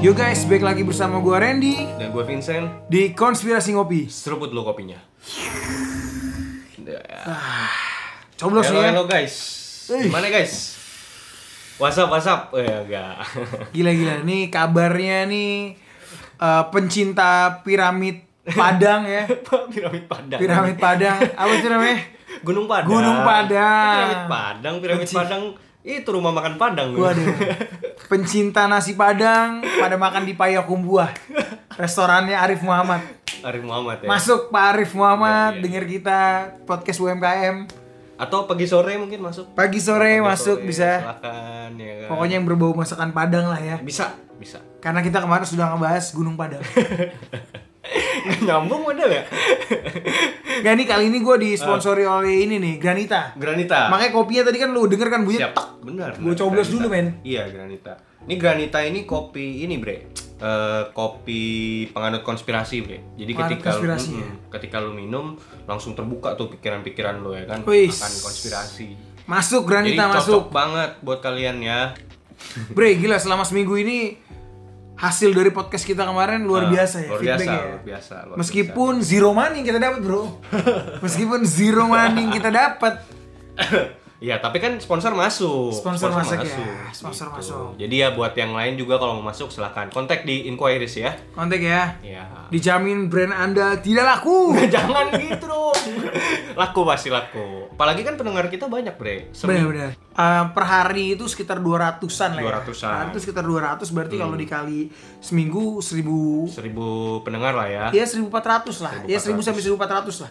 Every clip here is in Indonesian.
Yo guys, balik lagi bersama gue Randy Dan gue Vincent di Konspirasi Ngopi. Seruput lo kopinya Coblos Halo, ya. halo guys Eh. Gimana guys? Whatsapp, whatsapp? Eh, enggak Gila-gila, nih kabarnya nih eh, pencinta piramid Padang ya. Piramid Padang Piramid Padang. Apa itu namanya? Gunung Padang Gunung Padang. Piramid Padang, Piramid Padang Itu rumah makan Padang Waduh. Pencinta nasi Padang pada makan di Payakumbuh. Restorannya Arif Muhammad. Arif Muhammad ya Masuk Pak Arif Muhammad, Iya, iya. denger kita podcast UMKM. Atau pagi sore mungkin masuk Pagi sore Pagi masuk sore, bisa. Silakan ya kan Pokoknya yang berbau masakan Padang lah ya. Bisa, bisa Karena kita kemarin sudah ngebahas Gunung Padang. Nggak Nyambung model ya Gak nih kali ini gue disponsori oleh ini nih Granita. Granita Makanya kopinya tadi kan lu denger kan bunyi Siap, tek. benar. Gua benar, coblos dulu, men. Iya, Granita. Ini Granita ini kopi ini, Bre. Eh, kopi penganut konspirasi, Bre. Jadi Penganut ketika konspirasi, lu, ya? ketika lu minum langsung terbuka tuh pikiran-pikiran lu ya kan Wis. akan konspirasi. Masuk Jadi Granita cocok masuk. banget buat kalian ya. Bre gila selama seminggu ini hasil dari podcast kita kemarin luar Eh, biasa ya Luar biasa, luar biasa. luar Meskipun zero money kita dapat bro. Meskipun zero money kita dapat. Iya, tapi kan sponsor masuk. Sponsor masuk ya, sponsor masuk. Jadi ya buat yang lain juga kalau mau masuk silahkan kontak di inquiries ya. Kontak ya. Iya. Dijamin brand anda tidak laku. Jangan gitu. Laku pasti laku. Apalagi kan pendengar kita banyak, Bre. Semi- Bener-bener. Eh, per hari itu sekitar 200-an lah ya. 200-an. Nah, itu sekitar 200 berarti Hmm. kalau dikali seminggu 1000 seribu pendengar lah ya. Ya 1400 lah. Ya 1000 sampai 1400 lah.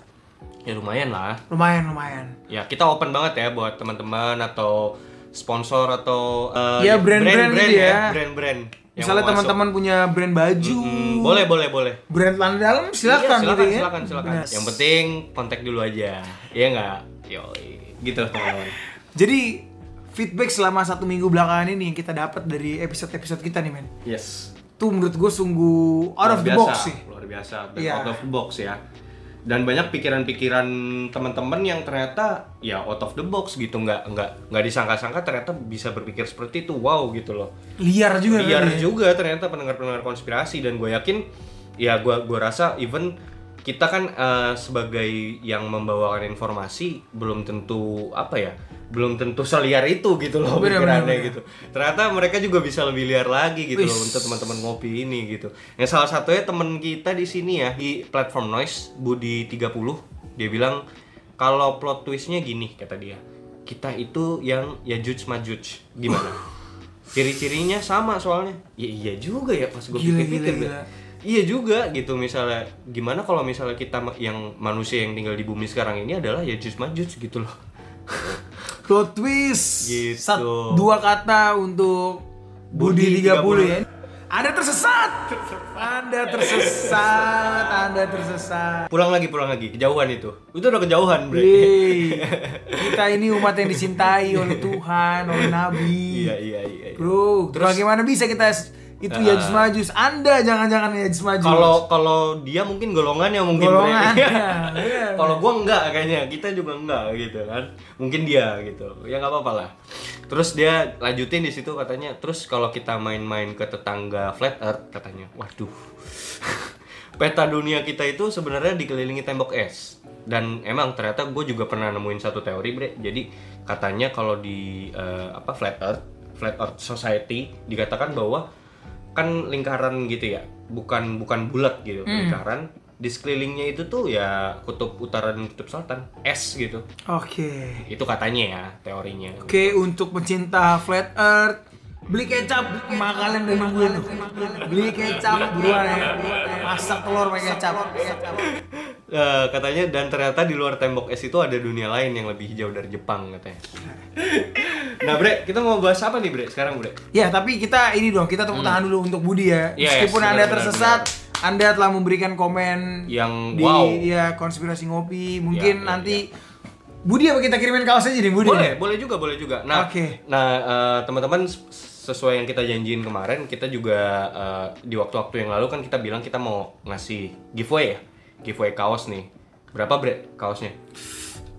Ya lumayan lah. Lumayan, lumayan. Ya kita open banget ya buat teman-teman atau sponsor atau eh, Ya, brand-brand gitu ya. Brand-brand. Misalnya teman-teman punya brand baju, Hmm, boleh, boleh, boleh. brand dalam silakan, Iya, gitu ya. silakan, silakan. Benar. Yang penting kontak dulu aja. Iya nggak? Yo, gitu teman-teman. Jadi feedback selama satu minggu belakangan ini yang kita dapat dari episode-episode kita nih men. Yes. Tuh menurut gue sungguh out of the Luar box biasa, sih. luar biasa Iya. out of the box ya dan banyak pikiran-pikiran teman-teman yang ternyata ya out of the box gitu. Nggak nggak nggak disangka-sangka ternyata bisa berpikir seperti itu. Wow gitu loh. Liar juga liar ya. juga ternyata pendengar-pendengar konspirasi. Dan gue yakin ya gue gua rasa even kita kan eh, sebagai yang membawakan informasi belum tentu apa ya belum tentu seliar itu gitu loh Bener, pikirannya bener, bener. gitu. Ternyata mereka juga bisa lebih liar lagi gitu loh untuk teman-teman ngopi ini gitu. Yang salah satunya temen kita di sini ya di platform noise Budi 30 dia bilang kalau plot twistnya gini kata dia. Kita itu yang ya judge majuj gimana? Ciri-cirinya sama soalnya. Ya iya juga ya pas gue pikir-pikir. Iya juga gitu misalnya gimana kalau misalnya kita yang manusia yang tinggal di bumi sekarang ini adalah ya judge majuj gitu loh Plot twist. Gitu. Sat- dua kata untuk Budi Budi 30, 30. ya. Anda tersesat. Anda tersesat. Anda tersesat. pulang lagi pulang lagi kejauhan itu itu udah kejauhan bre. Kita ini umat yang dicintai oleh Tuhan, oleh Nabi. iya iya iya iya. Bro, bagaimana bisa kita itu Ah. Yajus Majus? Anda jangan-jangan Yajus Majus. Kalau kalau dia mungkin golongannya mungkin Golongan. Iya. kalau gua enggak kayaknya kita juga enggak gitu kan. Mungkin dia gitu. Ya nggak apa-apa lah. Terus dia lanjutin di situ katanya, terus kalau kita main-main ke tetangga flat earth katanya. Waduh. Peta dunia kita itu sebenarnya dikelilingi tembok es. Dan emang ternyata gue juga pernah nemuin satu teori, Bre. Jadi katanya kalau di eh, apa flat earth, flat earth society dikatakan bahwa kan lingkaran gitu ya bukan bukan bulat gitu lingkaran. Di sekelilingnya itu tuh ya kutub utara dan kutub selatan es gitu. Oke. itu katanya ya teorinya. Oke, untuk pecinta flat earth beli kecap emak kalian udah nungguin tuh. beli kecap buruan ya. Masak telur pakai kecap Eh, katanya dan ternyata di luar tembok es itu ada dunia lain yang lebih hijau dari Jepang katanya. Nah bre kita mau bahas apa nih bre sekarang bre? Ya tapi kita ini dong kita tepuk tangan dulu untuk Budi ya. Yes, meskipun benar, anda benar, tersesat anda telah memberikan komen Yang di wow. ya konspirasi ngopi. Mungkin Ya, ya, nanti Budi apa kita kirimin kaos aja nih Budi boleh boleh juga boleh juga. Nah Oke. nah eh, teman-teman sesuai yang kita janjiin kemarin kita juga eh, di waktu-waktu yang lalu kan kita bilang kita mau ngasih giveaway ya giveaway kaos nih berapa bre kaosnya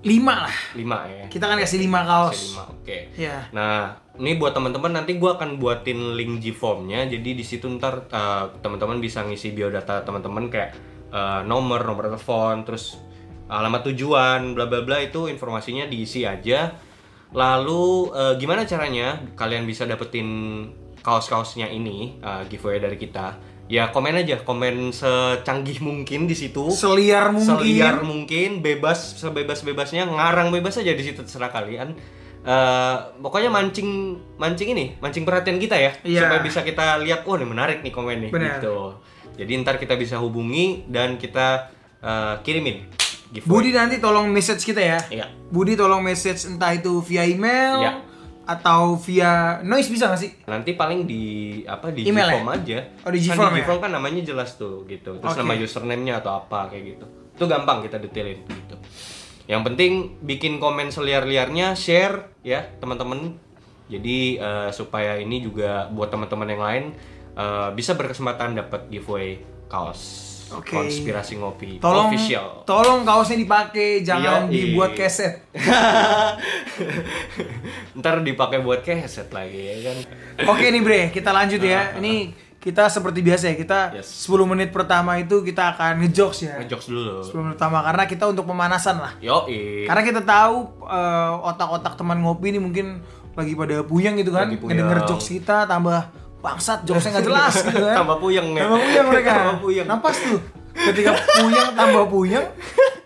lima lah. 5 ya. Kita kan kasih lima kaos. Kasih lima, Oke. Ya. Nah, ini buat teman-teman nanti gua akan buatin link G-form-nya. Jadi di situ ntar uh, teman-teman bisa ngisi biodata teman-teman kayak uh, nomor, nomor telepon, terus alamat tujuan, bla bla bla itu informasinya diisi aja. Lalu uh, gimana caranya kalian bisa dapetin kaos-kaosnya ini uh, giveaway dari kita? Ya komen aja, komen secanggih mungkin di situ Seliar mungkin. seliar mungkin bebas sebebas bebasnya ngarang bebas aja di situ terserah kalian Eh, pokoknya mancing mancing ini mancing perhatian kita ya Iya. supaya bisa kita lihat oh ini menarik nih komen nih Benar. gitu jadi ntar kita bisa hubungi dan kita eh, kirimin giveaway Budi nanti tolong message kita ya. Iya. Budi tolong message entah itu via email Iya. Atau via noise bisa nggak sih? nanti paling di apa di Email Gform aja. Oh, di Kan Gform ya? Gform kan namanya jelas tuh gitu. Terus Oke. nama username-nya atau apa kayak gitu. Itu gampang kita detailin gitu. Yang penting bikin komen seliar-liarnya share ya teman-teman. Jadi eh, supaya ini juga buat teman-teman yang lain eh, bisa berkesempatan dapat giveaway kaos Oke. konspirasi ngopi Tolong official tolong kaosnya dipakai, jangan Yoi. dibuat keset. ntar dipakai buat keset lagi ya kan Oke nih Bre, kita lanjut ya. Ini kita seperti biasa ya, kita Yes. 10 menit pertama itu kita akan ngejokes ya. ngejokes dulu 10 menit pertama karena kita untuk pemanasan lah. yoi Karena kita tahu eh, otak-otak teman ngopi ini mungkin lagi pada puyeng gitu kan, ngedenger jokes kita tambah bangsat jokesnya nggak jelas gitu kan. Tambah puyeng ya. Tambah puyeng mereka. Tambah puyeng. Nampas tuh. Ketika puyeng tambah puyeng,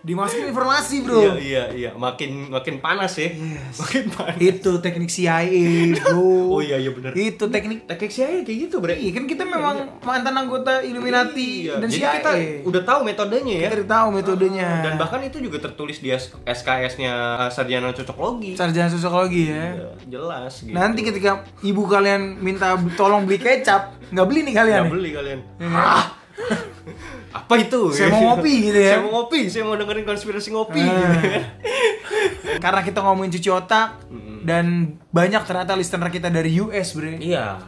dimasukin informasi bro. Iya iya iya, makin makin panas ya. Yes. Makin panas. Itu teknik CIA bro. Oh iya iya benar. Itu teknik Teknik CIA kayak gitu, Bre. Iya kan kita memang mantan anggota Illuminati Iya, dan Jadi CIA. kita udah tahu metodenya ya. Kita udah tahu metodenya. Dan bahkan itu juga tertulis di SKS-nya uh, sarjana cocoklogi. sarjana sosiologi ya. Iya, jelas gitu. Nanti ketika ibu kalian minta tolong beli kecap, nggak beli nih kalian. Nggak beli kalian. Ah, Apa itu? Saya mau ngopi gitu ya. Saya mau ngopi, saya mau dengerin konspirasi ngopi. Ah. Karena kita ngomongin cuci otak dan banyak ternyata listener kita dari US, Bre. Iya.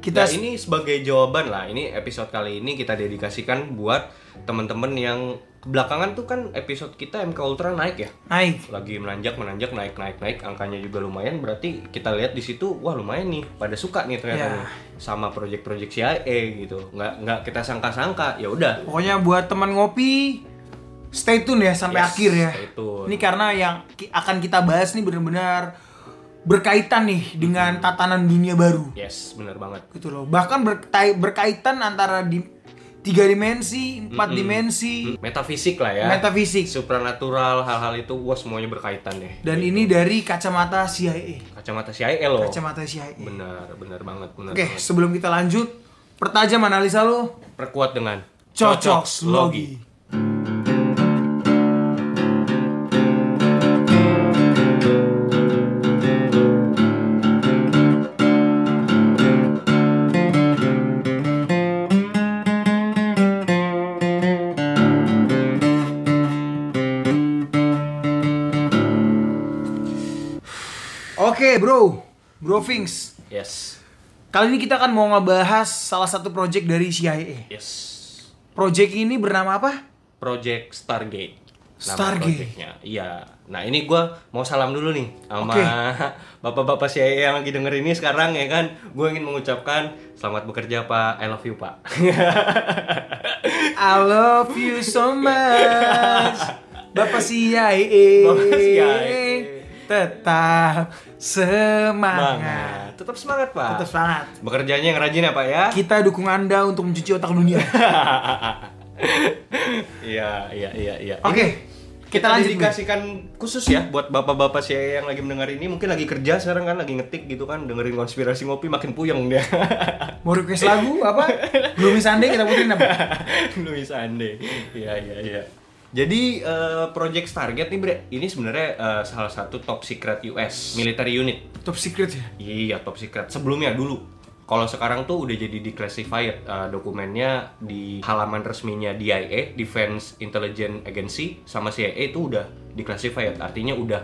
Kita Kita ini sebagai jawaban lah. Ini episode kali ini kita dedikasikan buat teman-teman yang belakangan tuh kan episode kita MK Ultra naik ya. naik. Lagi menanjak menanjak naik naik naik angkanya juga lumayan berarti kita lihat di situ wah lumayan nih pada suka nih ternyata Ya. nih sama project-project CIA gitu. Nggak nggak kita sangka-sangka. Ya udah. Pokoknya buat teman ngopi stay tune ya sampai Yes, akhir ya. stay tune. Ini karena yang akan kita bahas nih benar-benar berkaitan nih dengan tatanan dunia baru. Yes, bener banget. gitu loh bahkan berkai- berkaitan antara di tiga dimensi empat dimensi Metafisik lah ya. metafisik Supranatural hal-hal itu wah semuanya berkaitan deh. dan ini dari kacamata CIA Kacamata CIA loh. kacamata CIA Benar, benar banget, benar. oke banget. sebelum kita lanjut pertajam analisa lo Perkuat dengan cocok logi Oke bro, bro Finks. Yes. Kali ini kita akan mau ngebahas salah satu project dari CIA. Yes. Project ini bernama apa? Project Stargate. Nama Stargate. Iya. Nah ini gua mau salam dulu nih sama Oke. bapak-bapak CIA yang lagi denger ini sekarang ya kan. Gue ingin mengucapkan selamat bekerja Pak. I love you Pak. I love you so much Bapak CIA Bapak CIA. Tetap semangat Semangat. Tetap semangat Pak. Tetap semangat Bekerjanya yang rajin ya Pak ya. Kita dukung anda untuk mencuci otak dunia Iya iya iya iya. Oke Kita, Kita lanjut Bro. dedikasikan khusus ya buat bapak-bapak saya yang lagi mendengar ini mungkin lagi kerja sekarang kan lagi ngetik gitu kan dengerin konspirasi ngopi makin puyeng dia. Mau request lagu apa? Belum Sunday kita puterin apa? Luis Ande. Iya iya iya. Jadi eh, Project Stargate nih Bre, ini sebenarnya eh, salah satu top secret US military unit. Top secret ya? Iya top secret. Sebelumnya dulu. Kalau sekarang tuh udah jadi declassified eh, dokumennya di halaman resminya DIA, Defense Intelligence Agency, sama CIA itu udah declassified. Artinya udah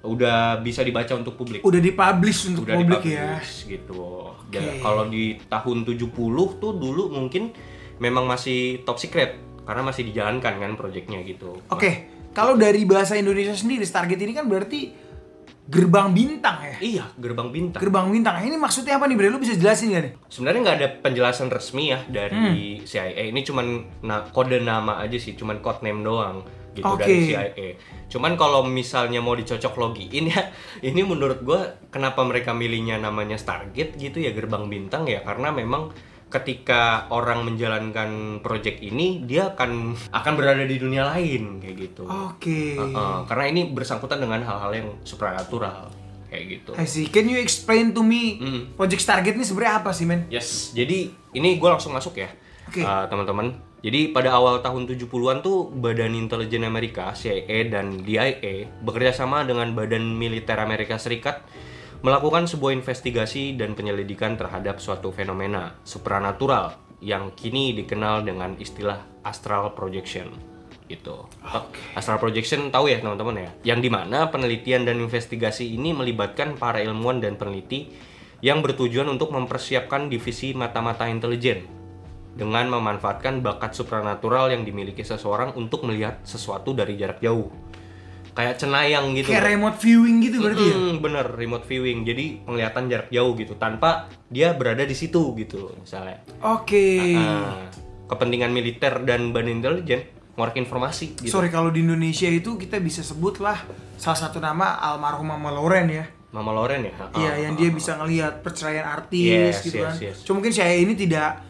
udah bisa dibaca untuk publik. Udah dipublish untuk udah publik ya gitu. Dan kalau di tahun 70 tuh dulu mungkin memang masih top secret karena masih dijalankan kan proyeknya gitu. Oke, Kalau dari bahasa Indonesia sendiri Stargate ini kan berarti gerbang bintang ya. Iya, gerbang bintang. Gerbang bintang. Ini maksudnya apa nih, Bre? Lu bisa jelasin gak nih? Sebenarnya nggak ada penjelasan resmi ya dari Hmm. CIA. Ini cuman na- kode nama aja sih, cuman code name doang gitu Oke. dari CIA. Cuman kalau misalnya mau dicocok logiin ya, ini menurut gua kenapa mereka milihnya namanya Stargate gitu ya gerbang bintang ya karena memang ketika orang menjalankan project ini dia akan akan berada di dunia lain kayak gitu. Oke. Heeh, karena ini bersangkutan dengan hal-hal yang supranatural kayak gitu. I see. Can you explain to me Hmm. Project Stargate ini sebenarnya apa sih, men? Yes, jadi ini gue langsung masuk ya, Oke. uh, teman-teman. Jadi pada awal tahun 70-an tuh Badan Intelijen Amerika, CIA dan DIA bekerja sama dengan Badan Militer Amerika Serikat melakukan sebuah investigasi dan penyelidikan terhadap suatu fenomena supranatural yang kini dikenal dengan istilah astral projection gitu. Astral projection tahu ya teman-teman ya. Yang di mana penelitian dan investigasi ini melibatkan para ilmuwan dan peneliti yang bertujuan untuk mempersiapkan divisi mata-mata intelijen dengan memanfaatkan bakat supranatural yang dimiliki seseorang untuk melihat sesuatu dari jarak jauh. Kayak cenayang gitu. Kayak remote viewing gitu berarti ya? Hmm, bener remote viewing. Jadi penglihatan jarak jauh gitu tanpa dia berada di situ gitu misalnya. Oke. Nah, kepentingan militer dan badan intelijen ngorek informasi gitu. Sorry kalau di Indonesia itu kita bisa sebut lah salah satu nama almarhum Mama Loren ya. Mama Loren ya? Iya, yang dia bisa ngelihat perceraian artis Yes, gitu yes, kan. yes. Cuma mungkin saya ini tidak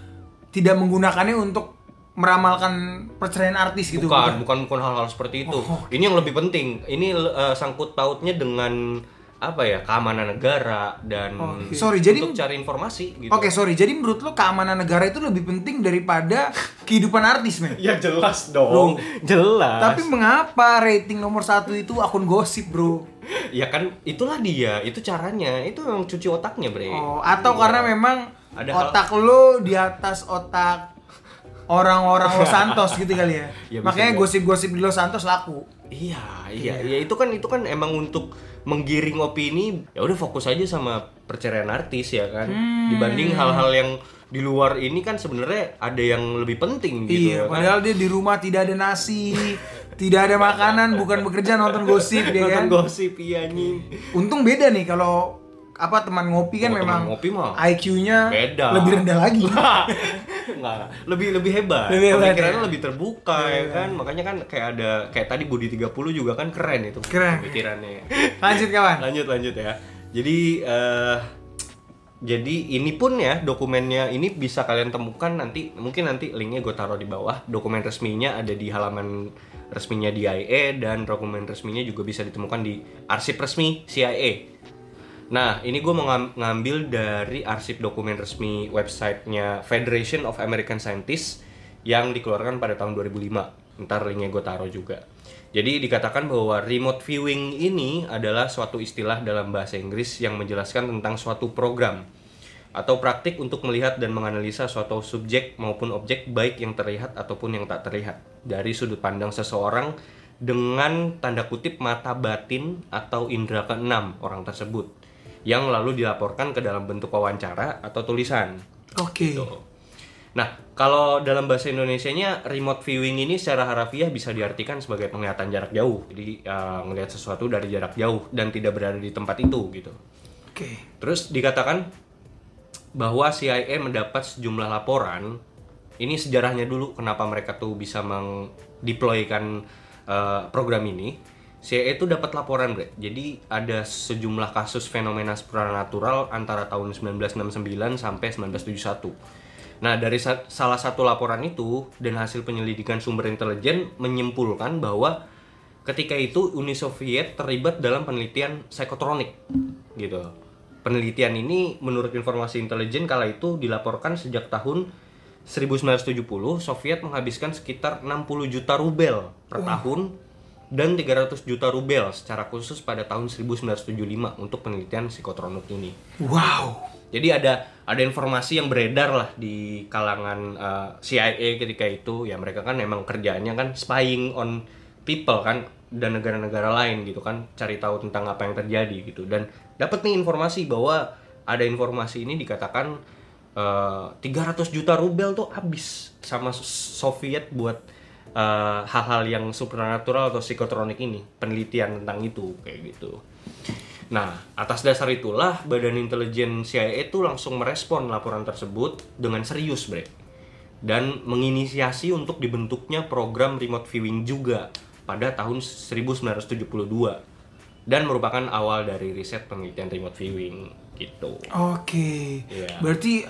tidak menggunakannya untuk meramalkan perceraian artis gitu. Bukan, bukan bukan hal-hal seperti itu. Oh, Ini yang lebih penting. Ini eh, sangkut pautnya dengan apa ya keamanan negara dan Oke. Sorry, jadi- untuk cari informasi gitu. Oke, sorry. Jadi menurut lo keamanan negara itu lebih penting daripada kehidupan artis, men? Ya jelas dong, jelas. Tapi mengapa rating nomor satu itu akun gosip, bro? ya kan itulah dia, itu caranya, itu memang cuci otaknya bre. Oh, atau karena memang Ada hal- otak lo di atas otak orang-orang Los Santos gitu kali ya. Ya, Makanya gosip-gosip di Los Santos laku. Iya, iya, iya itu kan itu kan emang untuk menggiring opini. Ya udah fokus aja sama perceraian artis ya kan. Hmm. Dibanding hal-hal yang di luar ini kan sebenarnya ada yang lebih penting gitu iya, ya kan. padahal dia di rumah tidak ada nasi, tidak ada makanan, bukan bekerja nonton gosip ya Nonton kan. gosip iya anjing. Untung beda nih kalau apa teman ngopi kan Oh, memang ngopi mah IQ-nya beda. lebih rendah lagi. Enggak, lebih lebih hebat. Lebih hebat, Pemikirannya ya? lebih terbuka ya kan. Makanya kan kayak ada kayak tadi Budi 30 juga kan keren itu Keren. pemikirannya. Lanjut kawan. lanjut lanjut ya jadi eh jadi ini pun ya dokumennya ini bisa kalian temukan nanti mungkin nanti linknya gue taruh di bawah dokumen resminya ada di halaman resminya DIA dan dokumen resminya juga bisa ditemukan di arsip resmi CIA nah ini gue mau ngam- ngambil dari arsip dokumen resmi websitenya Federation of American Scientists yang dikeluarkan pada tahun 2005 ntar linknya gue taruh juga. Jadi dikatakan bahwa remote viewing ini adalah suatu istilah dalam bahasa Inggris yang menjelaskan tentang suatu program atau praktik untuk melihat dan menganalisa suatu subjek maupun objek baik yang terlihat ataupun yang tak terlihat. Dari sudut pandang seseorang dengan tanda kutip mata batin atau indera keenam orang tersebut yang lalu dilaporkan ke dalam bentuk wawancara atau tulisan. Oke. Gitu. Nah, kalau dalam bahasa Indonesianya remote viewing ini secara harafiah bisa diartikan sebagai penglihatan jarak jauh. Jadi uh, ngelihat sesuatu dari jarak jauh dan tidak berada di tempat itu gitu. Oke. Terus dikatakan bahwa CIA mendapat sejumlah laporan. Ini sejarahnya dulu kenapa mereka tuh bisa mendeploykan uh, program ini. CIA itu dapat laporan, Bre. Jadi ada sejumlah kasus fenomena supranatural antara tahun 1969 sampai 1971. Nah, dari sa- salah satu laporan itu dan hasil penyelidikan sumber intelijen menyimpulkan bahwa ketika itu Uni Soviet terlibat dalam penelitian psikotronik gitu. Penelitian ini menurut informasi intelijen kala itu dilaporkan sejak tahun 1970 Soviet menghabiskan sekitar 60 juta rubel per tahun dan 300 juta rubel secara khusus pada tahun 1975 untuk penelitian psikotronik ini. Wow. Jadi ada ada informasi yang beredar lah di kalangan uh, CIA ketika itu ya mereka kan memang kerjaannya kan spying on people kan dan negara-negara lain gitu kan cari tahu tentang apa yang terjadi gitu dan dapat nih informasi bahwa ada informasi ini dikatakan uh, 300 juta rubel tuh habis sama Soviet buat eh, hal-hal yang supernatural atau psikotronik ini, penelitian tentang itu kayak gitu. Nah, atas dasar itulah Badan Intelijen CIA itu langsung merespon laporan tersebut dengan serius, Bre. Dan menginisiasi untuk dibentuknya program remote viewing juga pada tahun 1972 dan merupakan awal dari riset penelitian remote viewing gitu. Oke. Iya. Berarti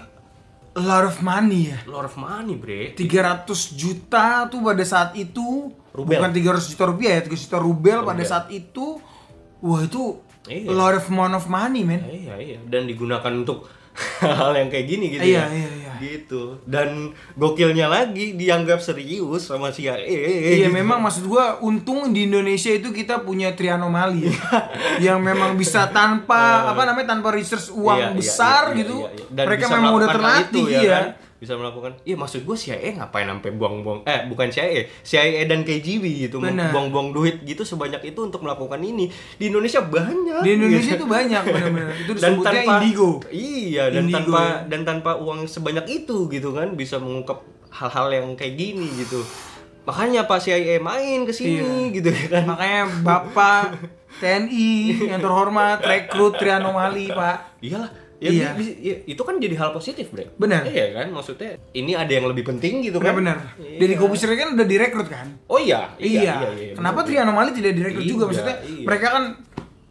a lot of money ya. Lot of money, Bre. 300 juta tuh pada saat itu Rubel. bukan 300 juta rupiah ya 300 juta rubel, pada Rubel. saat itu wah itu Iya. a lot of amount of money man Iya, iya. Dan digunakan untuk hal yang kayak gini gitu Iya, ya. iya, iya. Gitu. Dan gokilnya lagi dianggap serius sama CIA. Iya gitu. memang maksud gua untung di Indonesia itu kita punya trianomali ya. yang memang bisa tanpa apa namanya tanpa research uang Iya, iya, besar iya, iya, gitu iya, iya. Dan mereka memang udah terlatih itu, ya iya kan? Bisa melakukan. Iya maksud gue CIA ngapain sampai buang-buang eh bukan CIA CIA dan KGB gitu buang-buang duit gitu sebanyak itu untuk melakukan ini. Di Indonesia banyak. Di Indonesia gitu. itu banyak benar-benar. Itu dan tanpa indigo. Iya dan Indigo, tanpa ya. dan tanpa uang sebanyak itu gitu kan bisa mengungkap hal-hal yang kayak gini gitu. Makanya Pak CIA main ke sini Iya. gitu ya kan. Makanya Bapak TNI yang terhormat rekrut trianomali Pak. Iyalah ya, Iya. bi- bi- ya, itu kan jadi hal positif bre Benar. iya kan maksudnya ini ada yang lebih penting gitu kan benar-benar Iya. Deddy Kobusir kan udah direkrut kan oh iya Iya. Kenapa trianomali tidak direkrut juga? Iya, Maksudnya iya. mereka kan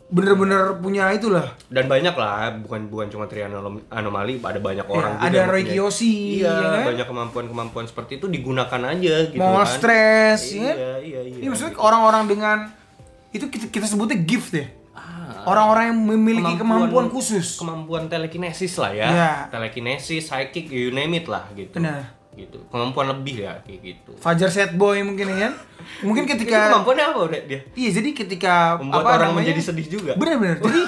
bener-bener punya itulah. dan banyak lah bukan bukan cuma trianom- anomali ada banyak orang Iya, juga ada Roy punya- Kiyoshi, iya ya kan? banyak kemampuan-kemampuan seperti itu digunakan aja gitu Mau kan stres, ya iya, kan? iya iya Ini maksudnya orang-orang dengan itu kita, kita sebutnya gift ya. Ah, Orang-orang yang memiliki kemampuan, khusus. kemampuan telekinesis lah ya Iya. telekinesis psychic you name it lah gitu Benar. gitu kemampuan lebih ya kayak gitu Fajar set boy mungkin ya kan? Mungkin itu ketika kemampuannya apa udah dia Iya, jadi ketika membuat apa orang namanya? menjadi sedih juga Bener-bener. Jadi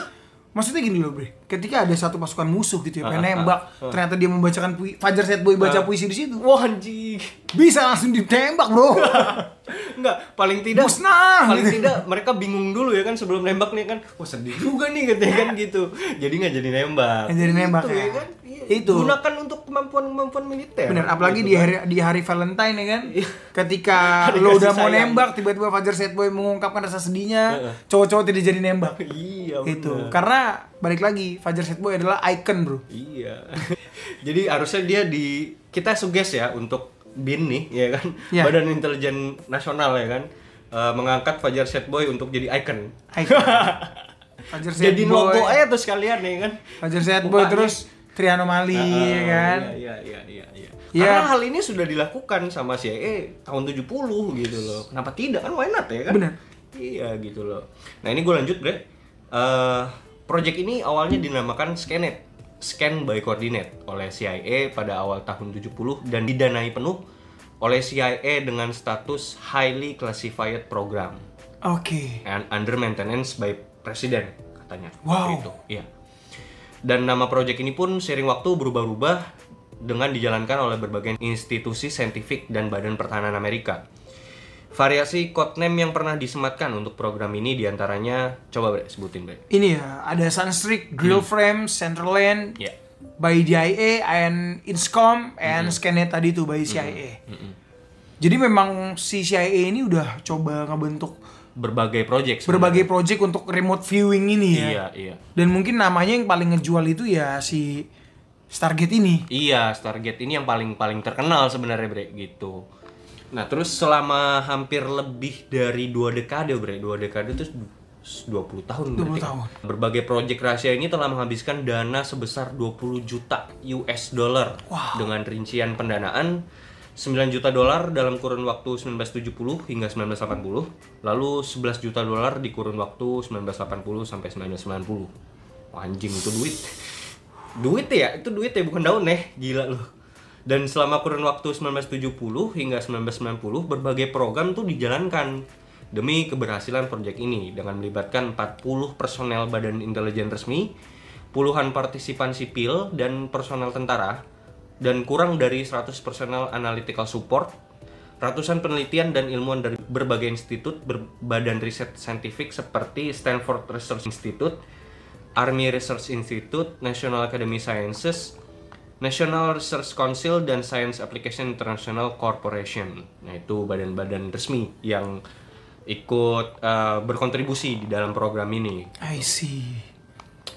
maksudnya gini loh, Bre. Ketika ada satu pasukan musuh gitu ya, pengen Ah, ah, nembak, ternyata dia membacakan puisi, Fajar set boy baca Ah. puisi di situ. wah anjing Bisa langsung ditembak, Bro. Enggak, paling tidak Musnah, paling gitu. tidak mereka bingung dulu ya kan sebelum nembak nih kan. Wah, sedih juga nih katanya kan gitu. Jadi nggak jadi nembak. Nggak jadi nembak, Gitu ya. kan? Iya. Itu. Gunakan untuk kemampuan-kemampuan militer. Bener, apalagi Gitu di kan. hari di hari Valentine ya kan. Iya. Ketika lo udah mau sayang. nembak, tiba-tiba Fajar Set Boy mengungkapkan rasa sedihnya, cowok-cowok tidak jadi nembak. Iya, Itu. Karena balik lagi, Fajar Set Boy adalah icon, Bro. Iya. Jadi harusnya dia di kita suges ya untuk BIN nih ya kan. Iya. Badan Intelijen Nasional ya kan. eh, mengangkat Fajar Set Boy untuk jadi icon. Icon. Fajar Set Jadi Boy. logo aja tuh sekalian ya kan. Fajar Set Boy Mukanya. terus Trianomali Ah, ya kan. Iya, iya, iya, iya. Iya. Karena hal ini sudah dilakukan sama CIA tahun 70 gitu loh. Kenapa tidak kan why not ya kan? Benar. Iya gitu loh. Nah, ini gue lanjut, Bre. Eh, project ini awalnya dinamakan Scanet. Scan by Coordinate oleh CIA pada awal tahun 70 dan didanai penuh oleh CIA dengan status highly classified program Oke. and under maintenance by presiden katanya. Wow. Itu. Iya. Dan nama proyek ini pun sering waktu berubah-ubah dengan dijalankan oleh berbagai institusi saintifik dan badan pertahanan Amerika. Variasi codename yang pernah disematkan untuk program ini di antaranya coba bre sebutin bre. Ini ya, ada Sunstreak, Grill Frame, Centerland, Ya. by DIA and Inscom and Scanet tadi tuh by CIA. Jadi memang si CIA ini udah coba ngebentuk Berbagai proyek. berbagai project untuk remote viewing ini ya. Iya iya. Dan mungkin namanya yang paling ngejual itu ya si Stargate ini. Iya, Stargate ini yang paling paling terkenal sebenarnya bre gitu. Nah terus selama hampir lebih dari dua dekade bre, dua dekade itu 20 tahun 20 berarti. tahun. Berbagai proyek rahasia ini telah menghabiskan dana sebesar 20 juta US dollar dengan rincian pendanaan 9 juta dolar dalam kurun waktu 1970 hingga 1980, lalu 11 juta dolar di kurun waktu 1980 sampai 1990. Wah, anjing itu duit. Duit ya, itu duit ya bukan daun nih, gila loh. Dan selama kurun waktu 1970 hingga 1990 berbagai program tuh dijalankan demi keberhasilan proyek ini dengan melibatkan 40 personel badan intelijen resmi, puluhan partisipan sipil dan personel tentara dan kurang dari 100 personel analytical support, ratusan penelitian dan ilmuwan dari berbagai institut berbadan riset saintifik seperti Stanford Research Institute, Army Research Institute, National Academy Sciences, National Research Council dan Science Application International Corporation. Nah, itu badan-badan resmi yang ikut eh, berkontribusi di dalam program ini. I see.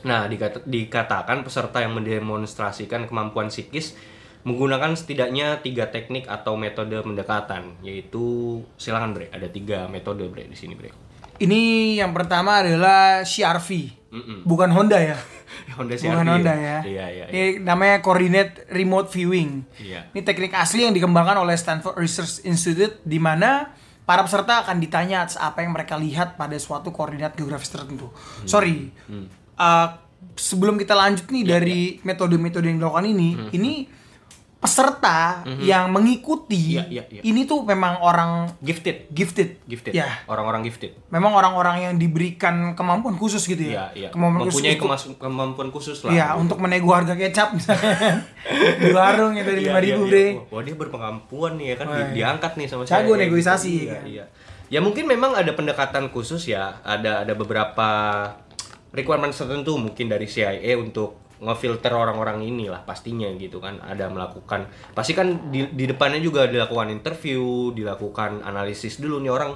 Nah, dikata- dikatakan peserta yang mendemonstrasikan kemampuan psikis menggunakan setidaknya tiga teknik atau metode pendekatan, yaitu silakan bre, ada tiga metode bre di sini bre. Ini yang pertama adalah CRV. Mm-mm. Bukan Honda ya. Honda CR-V Bukan Honda ya. Iya iya. iya. Ini namanya Coordinate Remote Viewing. Iya. Ini teknik asli yang dikembangkan oleh Stanford Research Institute di mana para peserta akan ditanya apa yang mereka lihat pada suatu koordinat geografis tertentu. Hmm. Sorry. Uh, sebelum kita lanjut nih Iya, dari metode-metode yang dilakukan ini, Hmm. ini peserta yang mengikuti Iya, iya, iya. ini tuh memang orang Gifted. gifted. Gifted. Ya. Orang-orang gifted. Memang orang-orang yang diberikan kemampuan khusus gitu ya. Iya, iya. Kemampuan Mempunyai khusus kemas- kemampuan khusus lah. Iya, untuk menego harga kecap di warung tadi Iya, lima iya, ribu iya. bre. Wah, Wah, dia berpengampuan nih ya kan iya. diangkat nih sama Jago saya. negosiasi, Iya, ya kan? iya. Ya mungkin memang ada pendekatan khusus ya. Ada ada beberapa requirement tertentu mungkin dari CIA untuk ngefilter orang-orang ini lah pastinya gitu kan ada melakukan pasti kan di, di depannya juga dilakukan interview dilakukan analisis dulu nih orang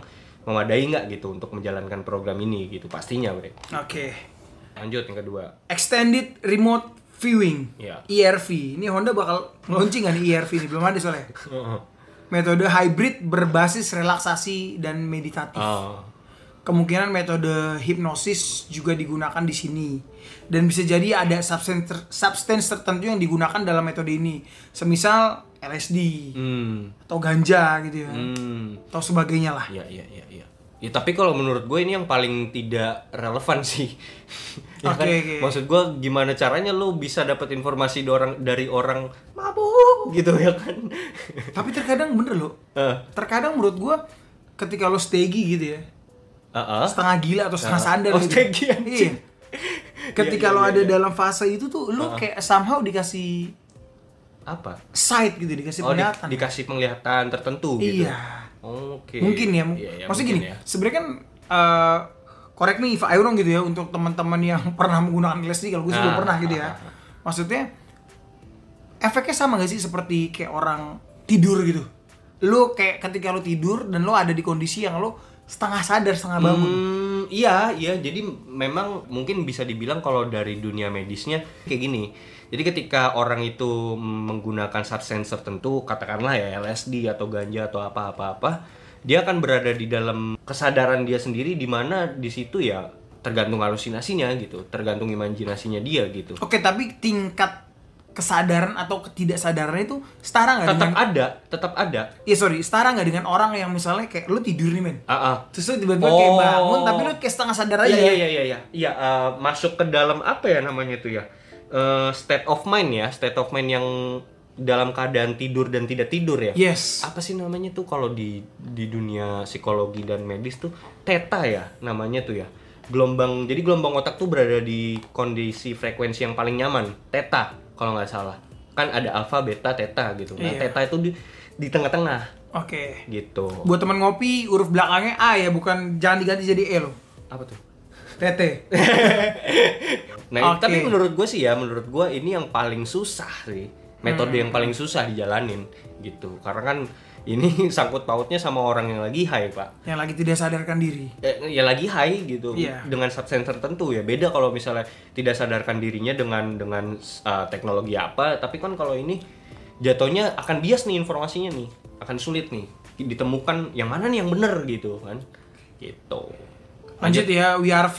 memadai nggak gitu untuk menjalankan program ini gitu pastinya bre Oke. lanjut yang kedua Extended Remote Viewing. Iya. ERV. Ini Honda bakal launching kan ERV ini belum ada soalnya. Metode hybrid berbasis relaksasi dan meditatif. Ah, Kemungkinan metode hipnosis juga digunakan di sini. Dan bisa jadi ada substance, ter- substance tertentu yang digunakan dalam metode ini. Semisal LSD hmm, atau ganja gitu ya. hmm. Atau sebagainya lah. Iya iya iya iya. Ya tapi kalau menurut gue ini yang paling tidak relevan sih. ya Oke, kan? oke. Maksud gue gimana caranya lu bisa dapat informasi dari orang dari orang mabuk gitu ya kan? Tapi terkadang bener loh. Eh, Terkadang menurut gua ketika lo stegi gitu ya. Ah. setengah gila atau setengah Ah. sadar Oh, gitu. Iya. Ketika iya, lo ada iya. dalam fase itu tuh lo kayak somehow dikasih apa? sight gitu, dikasih Oh di- penglihatan. dikasih penglihatan tertentu gitu. Iya. Oke. Mungkin ya. Iya, iya, Maksudnya gini, ya. sebenarnya kan eh correct me if I wrong gitu ya untuk teman-teman yang pernah menggunakan LSD kalau gue sih belum Ah, pernah gitu ya. ah, ah, Maksudnya efeknya sama gak sih seperti kayak orang tidur gitu. Lo kayak ketika lo tidur dan lo ada di kondisi yang lo setengah sadar setengah bangun. Hmm, iya, iya. Jadi memang mungkin bisa dibilang kalau dari dunia medisnya kayak gini. Jadi ketika orang itu menggunakan substance tertentu, katakanlah ya LSD atau ganja atau apa-apa-apa, dia akan berada di dalam kesadaran dia sendiri di mana di situ ya tergantung halusinasinya gitu, tergantung imajinasinya dia gitu. Oke, tapi tingkat kesadaran atau ketidaksadaran itu setara nggak Tetap dengan ada, tetap ada. Iya sorry, setara nggak dengan orang yang misalnya kayak lu tidur nih men Ah, ah. Terus lu tiba-tiba kayak Oh. bangun tapi lu kayak setengah sadar aja Iya iya iya iya. Iya eh, masuk ke dalam apa ya namanya itu ya? Eh, state of mind ya, state of mind yang dalam keadaan tidur dan tidak tidur ya. Yes Apa sih namanya tuh kalau di di dunia psikologi dan medis tuh theta ya namanya tuh ya. Gelombang jadi gelombang otak tuh berada di kondisi frekuensi yang paling nyaman, theta kalau nggak salah. Kan ada alfa, beta, theta gitu. Nah, Iya. theta itu di di tengah-tengah Oke gitu. Buat teman ngopi, huruf belakangnya A ya bukan Jangan diganti jadi E loh Apa tuh? TT Nah, Oke. tapi menurut gue sih ya, menurut gue ini yang paling susah sih. Metode Hmm. yang paling susah dijalanin gitu. Karena kan ini sangkut pautnya sama orang yang lagi high, Pak. Yang lagi tidak sadarkan diri Eh, ya lagi high gitu Iya. dengan substance tertentu ya. Beda kalau misalnya tidak sadarkan dirinya dengan dengan uh, teknologi apa, tapi kan kalau ini jatuhnya akan bias nih informasinya nih. Akan sulit nih ditemukan yang mana nih yang bener gitu kan. Gitu. Lanjut ya, WRV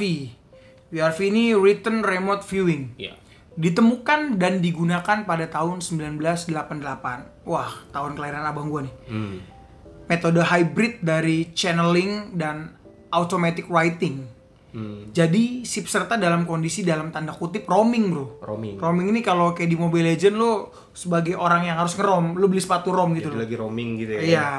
WRV ini Written Remote Viewing Ya. Ditemukan dan digunakan pada tahun 1988 Wah, tahun kelahiran abang gua nih Hmm. Metode hybrid dari channeling dan automatic writing Hmm. Jadi si peserta dalam kondisi dalam tanda kutip roaming bro Roaming. Roaming ini kalau kayak di Mobile Legend lo sebagai orang yang harus ngerom Lo beli sepatu rom gitu Jadi lagi roaming gitu ya. Iya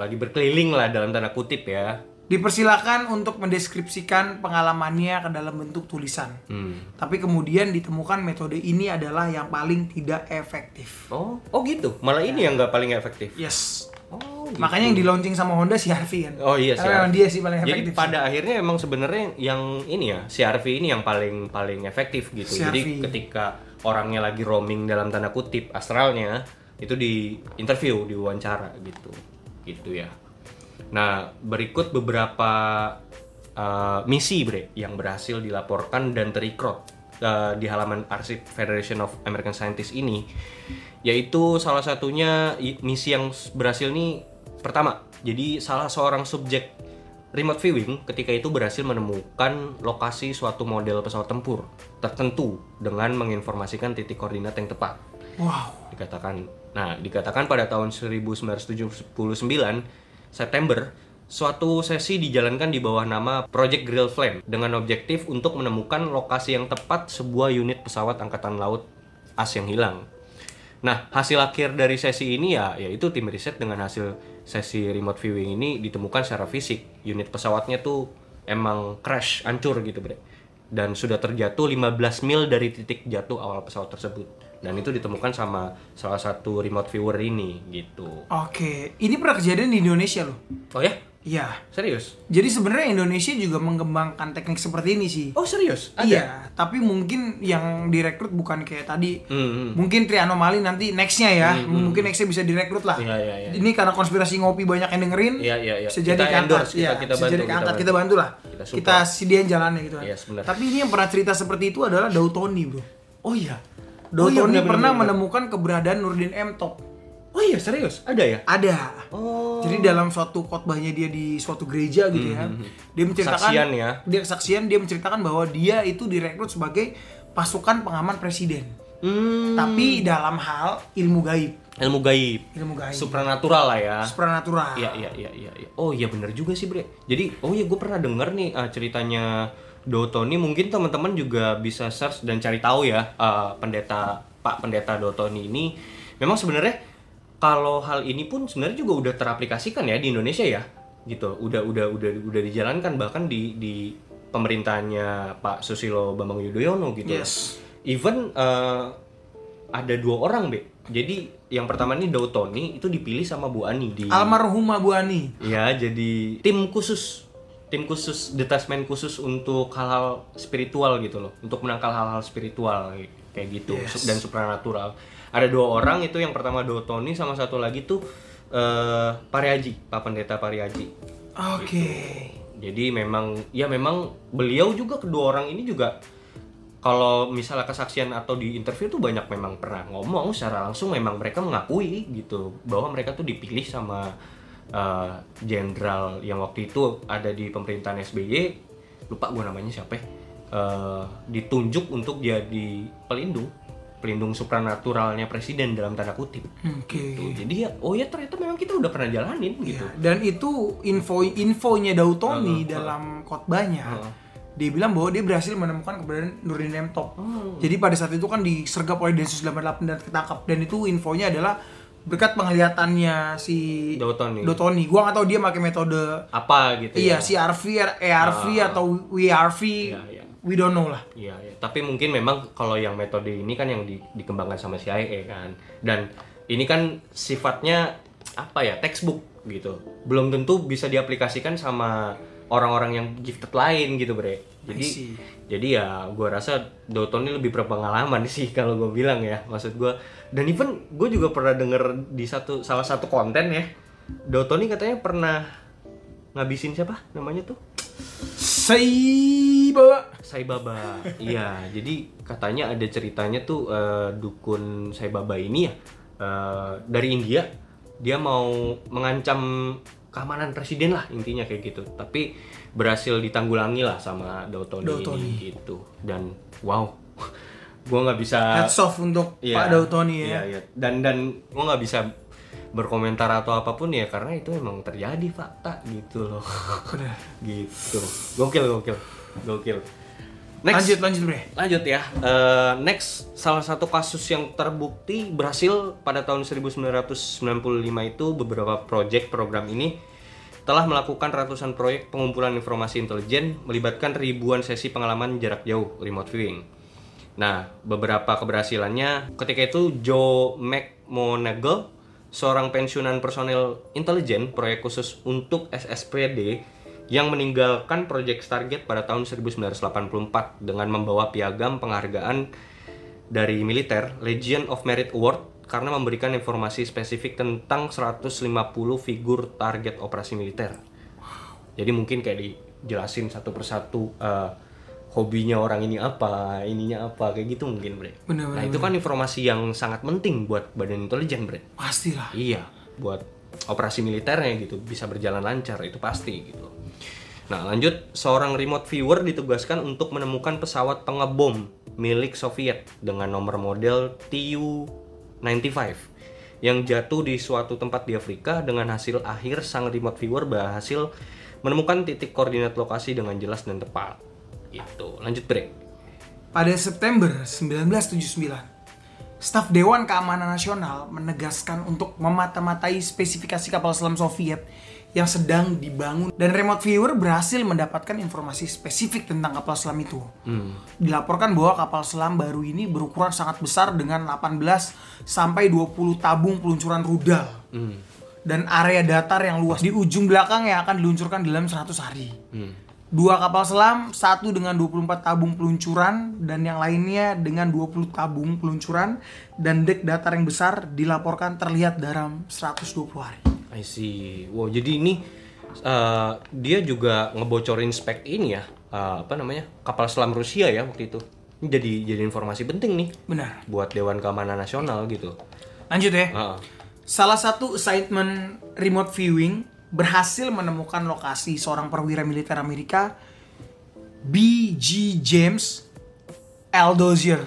Lagi berkeliling lah dalam tanda kutip ya. Dipersilakan untuk mendeskripsikan pengalamannya ke dalam bentuk tulisan Hmm. Tapi kemudian ditemukan metode ini adalah yang paling tidak efektif Oh, oh gitu. Malah ini yang nggak paling efektif. Yes Oh gitu. Makanya yang di launching sama Honda CR-V kan. Oh iya Karena memang CR-V. dia sih paling Jadi efektif. pada akhirnya emang sebenarnya yang ini ya CRV ini yang paling paling efektif gitu. CR-V. Jadi ketika orangnya lagi roaming dalam tanda kutip astralnya itu di interview, diwawancara gitu. Gitu ya. Nah, berikut beberapa uh, misi bre yang berhasil dilaporkan dan terrecord uh, di halaman arsip Federation of American Scientists ini yaitu salah satunya misi yang berhasil nih pertama jadi salah seorang subjek remote viewing ketika itu berhasil menemukan lokasi suatu model pesawat tempur tertentu dengan menginformasikan titik koordinat yang tepat Wow. dikatakan nah dikatakan pada tahun 1979 September suatu sesi dijalankan di bawah nama Project Grill Flame dengan objektif untuk menemukan lokasi yang tepat sebuah unit pesawat angkatan laut as yang hilang. Nah, hasil akhir dari sesi ini ya yaitu tim riset dengan hasil sesi remote viewing ini ditemukan secara fisik unit pesawatnya tuh emang crash, hancur gitu, Bre. Dan sudah terjatuh 15 mil dari titik jatuh awal pesawat tersebut. Dan itu ditemukan sama salah satu remote viewer ini gitu. Oke, ini pernah kejadian di Indonesia loh. Oh ya? Iya. Serius? Jadi sebenarnya Indonesia juga mengembangkan teknik seperti ini sih. Oh, serius? Iya, tapi mungkin yang direkrut bukan kayak tadi. Hmm, hmm. Mungkin Trianomali nanti nextnya ya, mungkin nextnya bisa direkrut lah. Iya, iya, iya. Ini karena konspirasi ngopi banyak yang dengerin. Iya, iya, iya. Bisa jadi Kita endorse, kita- ya, kita bantu, jadi kita keangkat, bantu. kita bantu lah. Kita Kita, sediain jalannya gitu kan. Yes, benar. Tapi ini yang pernah cerita seperti itu adalah Dautoni, Bro. Oh iya. Dautoni Oh iya, benar, pernah benar, benar. menemukan keberadaan Nurdin M Top. Oh iya, serius? Ada ya? Ada. Oh. Jadi dalam suatu khotbahnya dia di suatu gereja gitu ya, dia menceritakan Kesaksian ya. dia kesaksian dia menceritakan bahwa dia itu direkrut sebagai pasukan pengaman presiden. Hmm. Tapi dalam hal ilmu gaib, ilmu gaib. ilmu gaib, Supranatural lah ya. supranatural. Iya iya iya iya. iya. Oh iya bener juga sih bre. Jadi oh iya gue pernah denger nih uh, ceritanya Dotoni. Mungkin teman-teman juga bisa search dan cari tahu ya uh, pendeta Pak Pendeta Dotoni ini. Memang sebenarnya kalau hal ini pun sebenarnya juga udah teraplikasikan ya di Indonesia ya. Gitu. Udah udah udah udah dijalankan bahkan di di pemerintahannya Pak Susilo Bambang Yudhoyono gitu. Yes. Even uh, ada dua orang be. Jadi yang pertama ini Dautoni itu dipilih sama Bu Ani di Almarhumah Bu Ani. Ya, jadi tim khusus, tim khusus, detasmen khusus untuk hal-hal spiritual gitu loh, untuk menangkal hal-hal spiritual kayak gitu Yes. dan supranatural. Ada dua orang itu yang pertama Dotoni sama satu lagi tuh eh Pariaji, Pak Pendeta Pariaji. Oke. Jadi memang ya memang beliau juga kedua orang ini juga kalau misalnya kesaksian atau di interview tuh banyak memang pernah ngomong secara langsung memang mereka mengakui gitu bahwa mereka tuh dipilih sama eh, jenderal yang waktu itu ada di pemerintahan SBY lupa gue namanya siapa ya, eh, ditunjuk untuk jadi pelindung pelindung supranaturalnya presiden dalam tanda kutip. Oke. Tuh, jadi ya oh ya ternyata memang kita udah pernah jalanin gitu. Ya, dan itu info infonya Dautoni dalam khotbahnya. Dia bilang bahwa dia berhasil menemukan keberadaan Nurdin M Top. Jadi pada saat itu kan disergap oleh Densus 88 dan ketangkap. Dan itu infonya adalah berkat penglihatannya si Dautoni. Dautoni. Gua nggak tahu dia pakai metode apa gitu iya ya CRV, ERV atau WRV. Iya, iya. We don't know lah. Iya, iya. tapi mungkin memang kalau yang metode ini kan yang di- dikembangkan sama CIA kan. Dan ini kan sifatnya apa ya, textbook gitu. Belum tentu bisa diaplikasikan sama orang-orang yang gifted lain gitu, Bre. Jadi jadi ya gua rasa Doughton ini lebih berpengalaman sih kalau gue bilang ya. Maksud gua dan even gue juga pernah denger di satu salah satu konten ya. Doughton ini katanya pernah ngabisin siapa namanya tuh? Saiba. Saibaba. Iya, jadi katanya ada ceritanya tuh eh, dukun Saibaba ini ya eh, dari India. Dia mau mengancam keamanan presiden lah intinya kayak gitu. Tapi berhasil ditanggulangi lah sama Dautoni, Dautoni. ini gitu. Dan wow, gua nggak bisa Hats off untuk Iya, Pak Dautoni ya. Iya, iya. Dan dan gua nggak bisa berkomentar atau apa pun ya karena itu emang terjadi fakta gitu loh. Gitu. Gokil, gokil. Gokil. Next. Lanjut lanjut bre. Lanjut ya. Eh, next salah satu kasus yang terbukti berhasil pada tahun 1995 itu beberapa proyek program ini telah melakukan ratusan proyek pengumpulan informasi intelijen melibatkan ribuan sesi pengalaman jarak jauh remote viewing. Nah, beberapa keberhasilannya ketika itu Joe McMoneagle seorang pensiunan personel intelijen proyek khusus untuk SSPD yang meninggalkan proyek Stargate pada tahun 1984 dengan membawa piagam penghargaan dari militer Legion of Merit Award karena memberikan informasi spesifik tentang 150 figur target operasi militer. Jadi mungkin kayak dijelasin satu persatu uh, hobinya orang ini apa, ininya apa, kayak gitu mungkin, Bre. Bener, nah, bener, itu kan informasi yang sangat penting buat badan intelijen, Bre. Pastilah. Iya, buat operasi militernya gitu bisa berjalan lancar itu pasti gitu. Nah, lanjut seorang remote viewer ditugaskan untuk menemukan pesawat pengebom milik Soviet dengan nomor model Tu-95 yang jatuh di suatu tempat di Afrika dengan hasil akhir sang remote viewer berhasil menemukan titik koordinat lokasi dengan jelas dan tepat. Itu. Lanjut break. Pada September 1979, staf Dewan Keamanan Nasional menegaskan untuk memata-matai spesifikasi kapal selam Soviet yang sedang dibangun dan remote viewer berhasil mendapatkan informasi spesifik tentang kapal selam itu. Hmm. Dilaporkan bahwa kapal selam baru ini berukuran sangat besar dengan 18 sampai 20 tabung peluncuran rudal. Hmm. Dan area datar yang luas di ujung belakang yang akan diluncurkan dalam 100 hari. Hmm. Dua kapal selam, satu dengan 24 tabung peluncuran dan yang lainnya dengan 20 tabung peluncuran dan dek datar yang besar dilaporkan terlihat dalam 120 hari. I see. Wow, jadi ini uh, dia juga ngebocorin spek ini ya, uh, apa namanya kapal selam Rusia ya waktu itu. Ini jadi jadi informasi penting nih Benar. buat Dewan Keamanan Nasional gitu. Lanjut ya. Uh, Salah satu assignment remote viewing berhasil menemukan lokasi seorang perwira militer Amerika B.G. James L. Dozier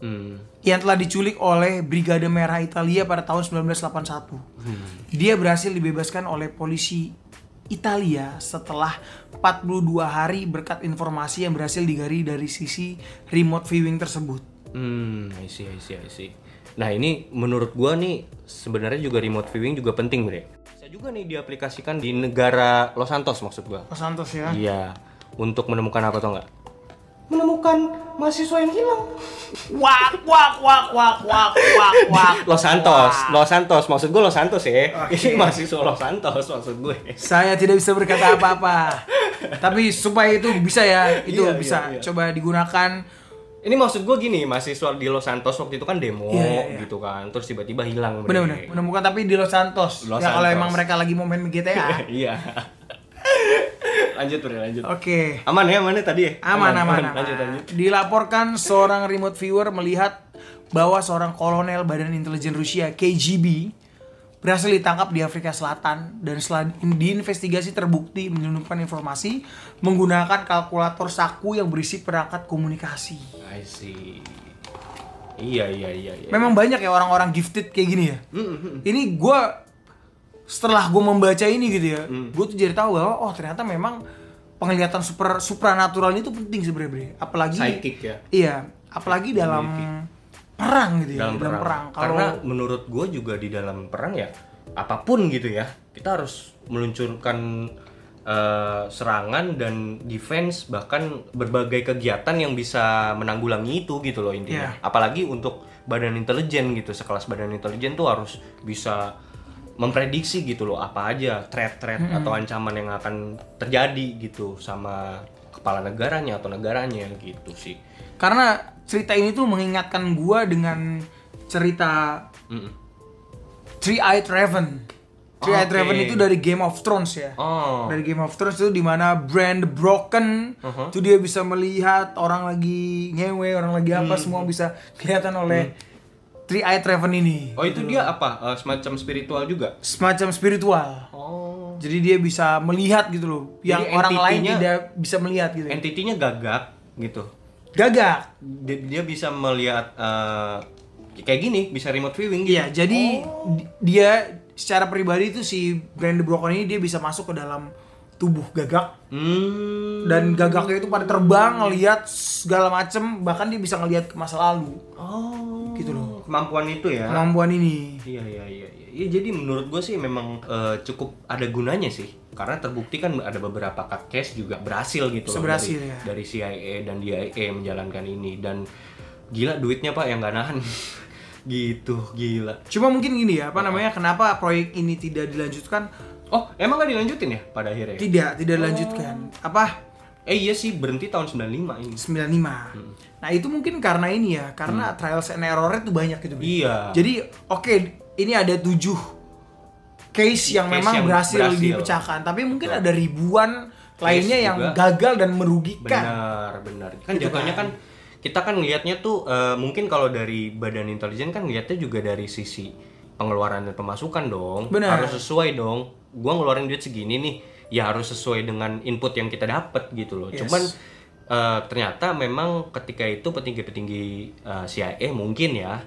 hmm. Yang telah diculik oleh Brigade Merah Italia pada tahun 1981. Dia berhasil dibebaskan oleh polisi Italia setelah 42 hari berkat informasi yang berhasil digali dari sisi remote viewing tersebut. Hmm, I see, I see, I see. Nah ini menurut gua nih sebenarnya juga remote viewing juga penting bre. Bisa juga nih diaplikasikan di negara Los Santos maksud gua. Los Santos ya. Iya, untuk menemukan apa tau nggak? Menemukan mahasiswa yang hilang. Wak wak wak wak wak wak wak. Los Santos, Los Santos, maksud gue Los Santos ya. Oke. Ini mahasiswa Los Santos maksud gue. Saya tidak bisa berkata apa-apa. Tapi supaya itu bisa ya, itu Iya, bisa iya, iya. coba digunakan. Ini maksud gue gini, mahasiswa di Los Santos waktu itu kan demo Iya, iya, iya. gitu kan, terus tiba-tiba hilang. Benar-benar menemukan tapi di Los Santos. Los ya kalau emang mereka lagi mau main GTA. Iya. Lanjut bre, lanjut. Oke. Aman ya, aman ya tadi ya? Aman, aman, aman. Lanjut, lanjut. Dilaporkan seorang remote viewer melihat bahwa seorang kolonel Badan Intelijen Rusia KGB berhasil ditangkap di Afrika Selatan dan setelah diinvestigasi terbukti menyelundupkan informasi menggunakan kalkulator saku yang berisi perangkat komunikasi. I see. Iya, iya, iya, iya. Memang banyak ya orang-orang gifted kayak gini ya. Ini gue setelah gue membaca ini gitu ya, gue tuh jadi tahu bahwa oh ternyata memang penglihatan super supranatural itu penting sebenarnya. Apalagi Psychic ya. Iya, apalagi dalam perang gitu ya, dalam perang. Kalau Karena menurut gue juga di dalam perang ya apa pun gitu ya kita harus meluncurkan eh, serangan dan defense bahkan berbagai kegiatan yang bisa menanggulangi itu gitu loh intinya. Iya. Apalagi untuk badan intelijen gitu sekelas badan intelijen tuh harus bisa memprediksi gitu loh apa aja threat-threat atau ancaman yang akan terjadi gitu sama kepala negaranya atau negaranya gitu sih. karena cerita ini tuh mengingatkan gua dengan cerita Mm-mm. Three-Eyed Raven. Three-Eyed Oke. Raven itu dari Game of Thrones ya. Oh. Dari Game of Thrones itu di mana Brand Broken Uh-huh. itu dia bisa melihat orang lagi ngewe, orang lagi apa Hmm. semua bisa kelihatan oleh Three-Eyed Raven ini. Oh itu dia apa? Eh, semacam spiritual juga? Semacam spiritual. Oh. Jadi dia bisa melihat gitu loh, yang Jadi orang lain tidak bisa melihat gitu. Entitinya gagak gitu. Gagak. Dia, dia bisa melihat eh, kayak gini, bisa remote viewing gitu. Iya, jadi di- dia secara pribadi itu si Brand Broken ini dia bisa masuk ke dalam tubuh gagak Hmm. dan gagaknya itu pada terbang ngelihat segala macem bahkan dia bisa ngelihat ke masa lalu Oh. gitu loh Kemampuan itu ya. kemampuan ini Iya iya iya iya. Iya, jadi menurut gue sih memang eh, cukup ada gunanya sih. Karena terbukti kan ada beberapa case juga berhasil gitu loh dari, ya. dari CIA dan DIA menjalankan ini dan gila duitnya Pak yang gak nahan. gitu gila Cuma mungkin gini ya, apa namanya? Kenapa proyek ini tidak dilanjutkan? oh emang gak dilanjutin ya pada akhirnya Tidak, tidak dilanjutkan. Apa? eh iya sih berhenti tahun 95 ini 95. Nah, itu mungkin karena ini ya, karena trials and error itu banyak gitu. Iya Jadi, oke, ini ada tujuh case yang Case memang yang berhasil, berhasil. dipecahkan, tapi mungkin Betul. ada ribuan lainnya yang juga. gagal dan merugikan. benar benar kan Gitu jatuhnya kan. kan kita kan lihatnya tuh eh, mungkin kalau dari badan intelijen kan lihatnya juga dari sisi pengeluaran dan pemasukan dong Benar. harus sesuai dong gua ngeluarin duit segini nih ya harus sesuai dengan input yang kita dapat gitu loh Yes. cuman eh, ternyata memang ketika itu petinggi-petinggi eh, CIA mungkin ya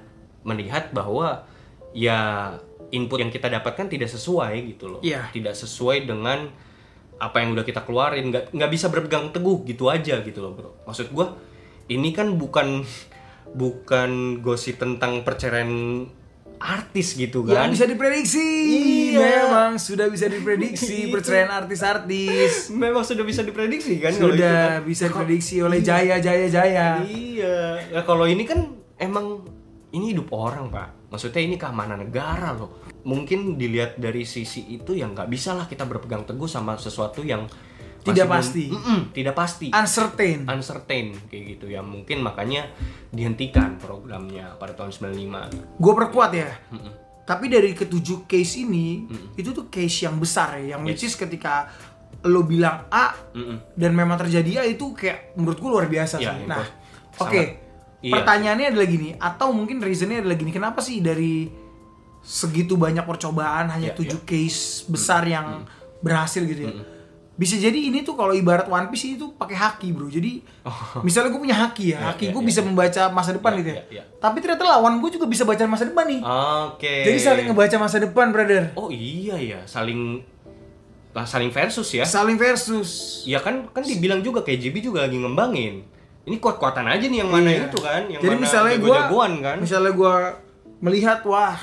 melihat bahwa ya input yang kita dapatkan tidak sesuai gitu loh. Iya. tidak sesuai dengan apa yang udah kita keluarin. Nggak nggak bisa berpegang teguh gitu aja gitu loh bro. Maksud gua ini kan bukan bukan gosip tentang perceraian artis gitu Yang kan bisa diprediksi. Iya. Memang sudah bisa diprediksi perceraian artis-artis. memang sudah bisa diprediksi kan Sudah kan. bisa diprediksi oleh Jaya Jaya Jaya. iya ya kalau ini kan emang ini hidup orang pak maksudnya ini keamanan negara loh mungkin dilihat dari sisi itu yang nggak bisa lah kita berpegang teguh sama sesuatu yang Tidak pasti. Mm-mm, tidak pasti Uncertain. uncertain kayak gitu ya mungkin makanya dihentikan programnya pada tahun 95 Gue perkuat ya. Tapi dari ketujuh case ini, itu tuh case yang besar ya, yang which is ketika lo bilang A Mm-mm. dan memang terjadi A itu kayak menurut gue luar biasa Iya, sih. Nah, oke. iya. Pertanyaannya adalah gini, atau mungkin reasonnya adalah gini, kenapa sih dari segitu banyak percobaan hanya Iya, tujuh case besar yang berhasil gitu ya? Bisa jadi ini tuh kalau ibarat One Piece itu pakai haki bro. Jadi misalnya gue punya haki ya, Iya, haki iya, gue iya, bisa membaca masa depan Iya, gitu ya. iya, iya. Tapi ternyata lawan gue juga bisa baca masa depan nih. oke Jadi saling ngebaca masa depan, brother. oh iya ya saling lah, saling versus ya Saling versus. ya kan kan dibilang juga kayak JB juga lagi ngembangin ini kuat-kuatan aja nih yang mana Iya. itu kan yang Jadi mana misalnya gue, kan misalnya gue melihat wah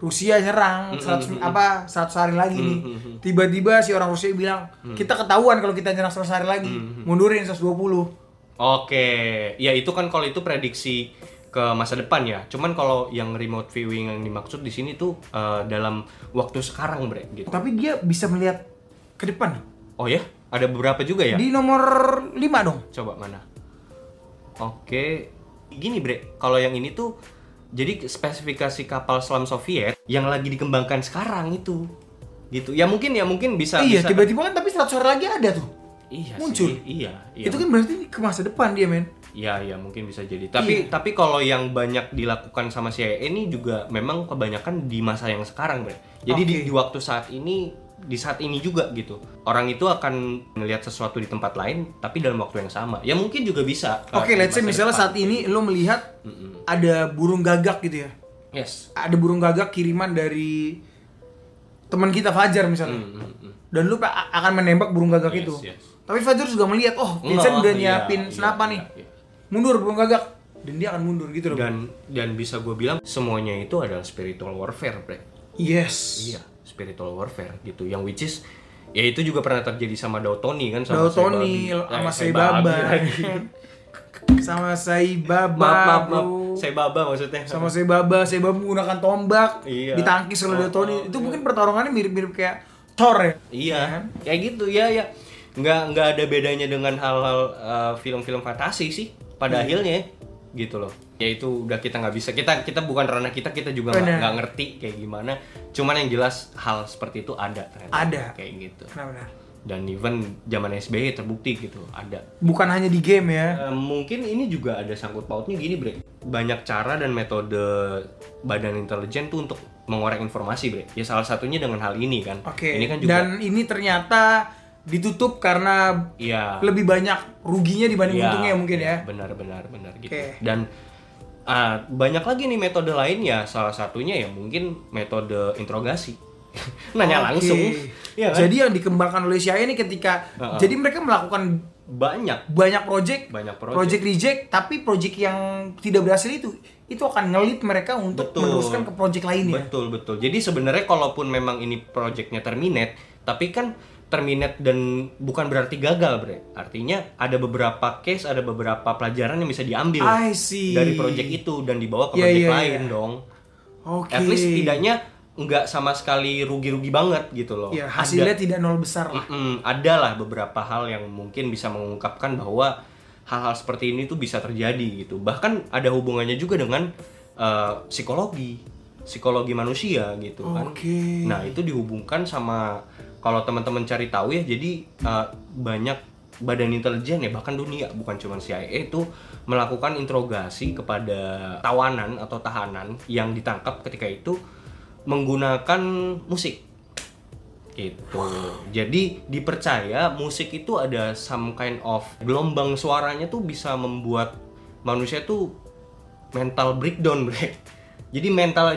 Rusia nyerang 100 apa 100 hari lagi nih. Tiba-tiba si orang Rusia bilang, kita ketahuan kalau kita nyerang 100 hari lagi. Mundurin 120. Oke, ya itu kan kalau itu prediksi ke masa depan ya. Cuman kalau yang remote viewing yang dimaksud di sini tuh eh, dalam waktu sekarang, Bre, gitu. Tapi dia bisa melihat ke depan. Oh ya, ada beberapa juga ya. Di nomor 5 dong. Coba mana? Oke, gini Bre, kalau yang ini tuh jadi spesifikasi kapal selam Soviet yang lagi dikembangkan sekarang itu, gitu. Ya mungkin ya mungkin bisa. iya, bisa- tiba-tiba kan tapi 100 hari lagi ada tuh. Iya muncul. sih, iya, iya. Itu kan berarti ke masa depan dia, men. Iya, iya mungkin bisa jadi. Iya. Tapi tapi kalau yang banyak dilakukan sama CIA ini juga memang kebanyakan di masa yang sekarang, Bre. Jadi di, Oke. di waktu saat ini di saat ini juga gitu. Orang itu akan melihat sesuatu di tempat lain tapi dalam waktu yang sama. Ya mungkin juga bisa. Oke, di let's say misalnya depan. saat ini lo melihat Mm-mm. ada burung gagak gitu ya. Yes. Ada burung gagak kiriman dari teman kita Fajar misalnya. Mm, mm, mm. dan lu pa- akan menembak burung gagak Yes, itu. yes. Tapi Fajar juga melihat, oh Vincent Oh, udah iya, nyiapin iya, senapan nih, iya, iya. mundur burung gagak, dan dia akan mundur gitu loh. Dan dan bisa gue bilang semuanya itu adalah spiritual warfare, Bre. yes. Iya, spiritual warfare gitu. Yang which is ya itu juga pernah terjadi sama Dautoni kan sama Dao Tony Saibabi. sama Eh, Saibaba, lagi. sama Saibaba, maaf, maaf, maaf. Saibaba maksudnya. sama Saibaba, Saibaba menggunakan tombak, Iya. ditangkis oleh Oh, Dao Tony. oh, itu mungkin pertarungannya mirip-mirip kayak Thor ya. Iya, kan? kayak gitu ya ya. Nggak nggak ada bedanya dengan hal-hal uh, film-film fantasi sih pada Iya. akhirnya gitu loh. Ya itu udah kita nggak bisa kita kita bukan ranah kita kita juga nggak ngerti kayak gimana. Cuman yang jelas hal seperti itu ada ternyata. Ada. kayak gitu. Benar-benar. Dan even zaman SBY terbukti gitu ada. Bukan hanya di game ya. Eh, mungkin ini juga ada sangkut pautnya gini bre banyak cara dan metode badan intelijen tuh untuk mengorek informasi bre ya salah satunya dengan hal ini kan Oke. ini kan juga Dan ini ternyata ditutup karena iya lebih banyak ruginya dibanding Iya, untungnya mungkin ya. benar benar benar gitu Oke. dan ah, banyak lagi nih metode lain ya salah satunya ya mungkin metode interogasi nanya Oke. langsung Iya kan? Jadi yang dikembangkan oleh CIA ini ketika Heeh. jadi mereka melakukan banyak banyak project, Banyak project. project reject, tapi project yang tidak berhasil itu itu akan ngelit mereka untuk Betul. meneruskan ke project lainnya. Betul betul. Jadi sebenarnya kalaupun memang ini projectnya terminate, tapi kan terminate dan bukan berarti gagal, Bre. Artinya ada beberapa case, ada beberapa pelajaran yang bisa diambil I see. dari project itu dan dibawa ke Iya, project iya, lain iya. dong. Oke. At least setidaknya nggak sama sekali rugi-rugi banget gitu loh. Ada- hasilnya tidak nol besar lah. Mm-mm, ada lah beberapa hal yang mungkin bisa mengungkapkan bahwa hal-hal seperti ini tuh bisa terjadi gitu. Bahkan ada hubungannya juga dengan eh, psikologi, psikologi manusia gitu kan. Oke. Nah itu dihubungkan sama kalau teman-teman cari tahu ya, jadi eh, banyak badan intelijen ya bahkan dunia bukan cuma CIA itu melakukan interogasi kepada tawanan atau tahanan yang ditangkap ketika itu menggunakan musik gitu. Jadi dipercaya musik itu ada some kind of gelombang suaranya tuh bisa membuat manusia tuh mental breakdown, bre. Jadi mental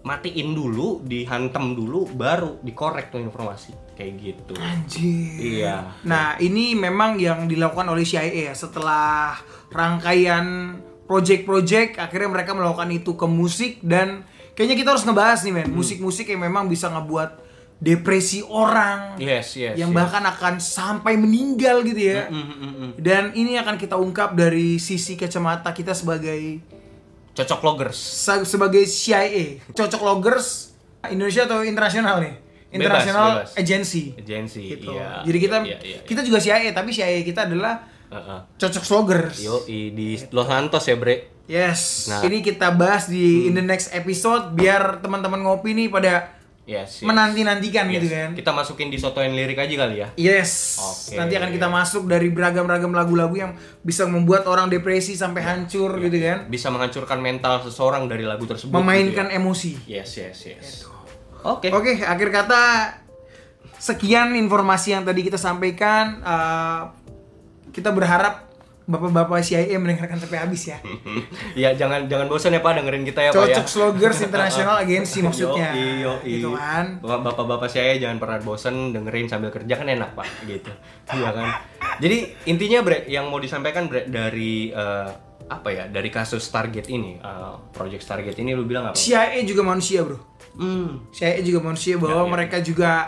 dimatiin dulu, dihantam dulu, baru dikorek tuh informasi kayak gitu. Anjir. Iya. Nah, ini memang yang dilakukan oleh CIA ya setelah rangkaian project-project akhirnya mereka melakukan itu ke musik dan kayaknya kita harus ngebahas nih men, Hmm. musik-musik yang memang bisa ngebuat depresi orang Yes, yes. yang yes. bahkan akan sampai meninggal gitu ya. Mm, mm, mm, mm. Dan ini akan kita ungkap dari sisi kacamata kita sebagai cocok loggers. se- sebagai CIA, cocok loggers Indonesia atau internasional nih? International bebas. Agency. Agensi, Gitu. iya. Jadi kita iya, iya, iya. kita juga CIA, tapi CIA kita adalah Heeh. cocok sloggers. Yo, di Los Santos ya, Bre. Yes. Nah. Hmm. Ini kita bahas di in the next episode biar teman-teman ngopi nih pada Yes, yes. menanti-nantikan Yes. gitu kan. Kita masukin di sotoin lirik aja kali ya. Yes. Oke. Nanti akan kita masuk dari beragam-ragam lagu-lagu yang bisa membuat orang depresi sampai hancur Iya. gitu kan. Bisa menghancurkan mental seseorang dari lagu tersebut. Memainkan gitu emosi. ya. Yes, yes, yes. Oke. Oke, akhir kata sekian informasi yang tadi kita sampaikan. Eh, kita berharap bapak-bapak CIA mendengarkan sampai habis ya. ya jangan jangan bosan ya Pak dengerin kita ya Pak ya. Cocok Sloggers International Agency maksudnya. Yoi, yoi. Gitu kan. Bapak- Bapak-bapak saya jangan pernah bosan dengerin sambil kerja kan enak Pak gitu. Iya kan. Jadi intinya Bre yang mau disampaikan Bre dari eh, apa ya? Dari kasus Stargate ini, eh, project Stargate ini lu bilang apa? CIA juga manusia, Bro. Hmm, CIA juga manusia bahwa Ya, ya. mereka juga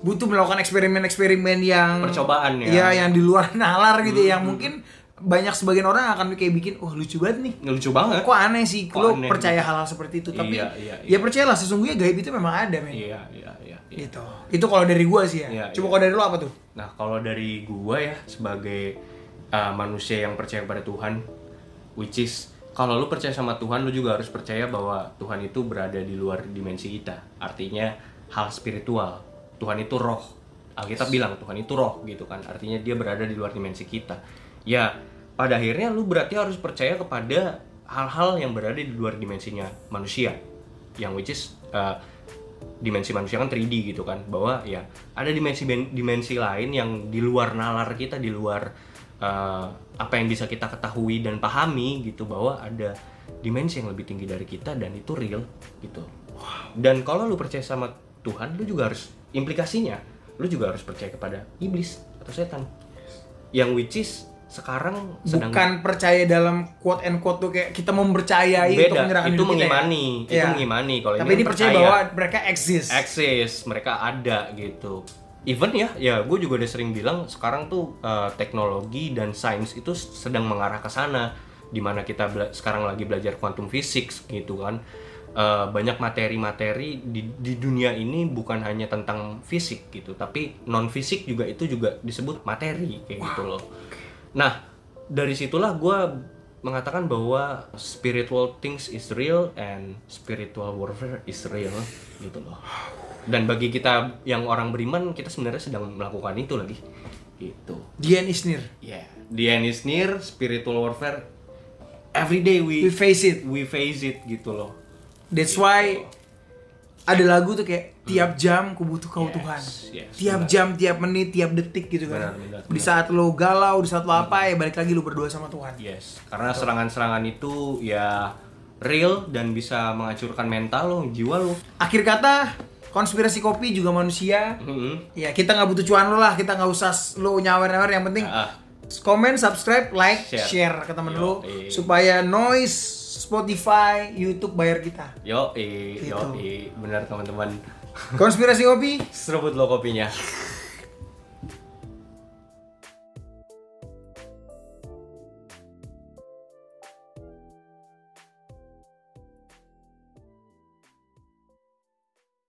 butuh melakukan eksperimen-eksperimen yang Percobaan ya. Iya, yang di luar nalar gitu yang mungkin banyak sebagian orang akan kayak bikin wah lucu banget nih. lucu banget. Kok aneh sih Kok lo aneh percaya gitu. hal-hal seperti itu tapi Iya, iya, ya percayalah sesungguhnya gaib itu memang ada men Iya, iya, iya. iya. gitu itu kalau dari gua sih ya Iya, coba iya. kalau dari lo apa tuh Nah, kalau dari gua ya sebagai uh, manusia yang percaya kepada Tuhan, which is kalau lu percaya sama Tuhan, lu juga harus percaya bahwa Tuhan itu berada di luar dimensi kita. Artinya hal spiritual. Tuhan itu roh. Alkitab bilang Tuhan itu roh gitu kan. Artinya dia berada di luar dimensi kita. Ya, pada akhirnya lu berarti harus percaya kepada hal-hal yang berada di luar dimensinya manusia. Yang which is uh, dimensi manusia kan 3D gitu kan bahwa ya ada dimensi dimensi lain yang di luar nalar kita di luar eh, apa yang bisa kita ketahui dan pahami gitu bahwa ada dimensi yang lebih tinggi dari kita dan itu real gitu dan kalau lu percaya sama Tuhan lu juga harus implikasinya lu juga harus percaya kepada iblis atau setan. Yang which is sekarang sedang bukan percaya dalam quote and quote tuh kayak kita mempercayai untuk beda menyerahkan itu kita ya. mengimani. Itu Iya. mengimani kalau tapi ini percaya bahwa mereka eksis eksis mereka ada gitu. Even ya ya gue juga udah sering bilang sekarang tuh eh, teknologi dan sains itu sedang mengarah ke sana. Di mana kita sekarang lagi belajar quantum physics gitu kan Eh, banyak materi-materi di, di dunia ini bukan hanya tentang fisik gitu tapi non fisik juga itu juga disebut materi kayak gitu loh. nah dari situlah gue mengatakan bahwa spiritual things is real and spiritual warfare is real gitu loh. Dan bagi kita yang orang beriman kita sebenarnya sedang melakukan itu lagi gitu. Dian Isnir. Yeah the end is near spiritual warfare every day we we face it. we face it gitu loh that's why ada lagu tuh kayak tiap jam ku butuh kau Yes, Tuhan yes, tiap benar. jam tiap menit tiap detik gitu kan Benar, benar, di benar. saat lo galau di saat lo apa ya balik lagi lo berdoa sama Tuhan yes karena serangan-serangan itu ya real dan bisa menghancurkan mental lo jiwa lo akhir kata konspirasi kopi juga manusia Mhm. ya kita nggak butuh cuan lo lah kita nggak usah lo nyawer-nyawer yang penting Ah. komen subscribe like Share. share, ke temen lo supaya noise Spotify YouTube bayar kita. Yo eh Gitu. yo eh benar teman-teman. Konspirasi kopi seruput lo kopinya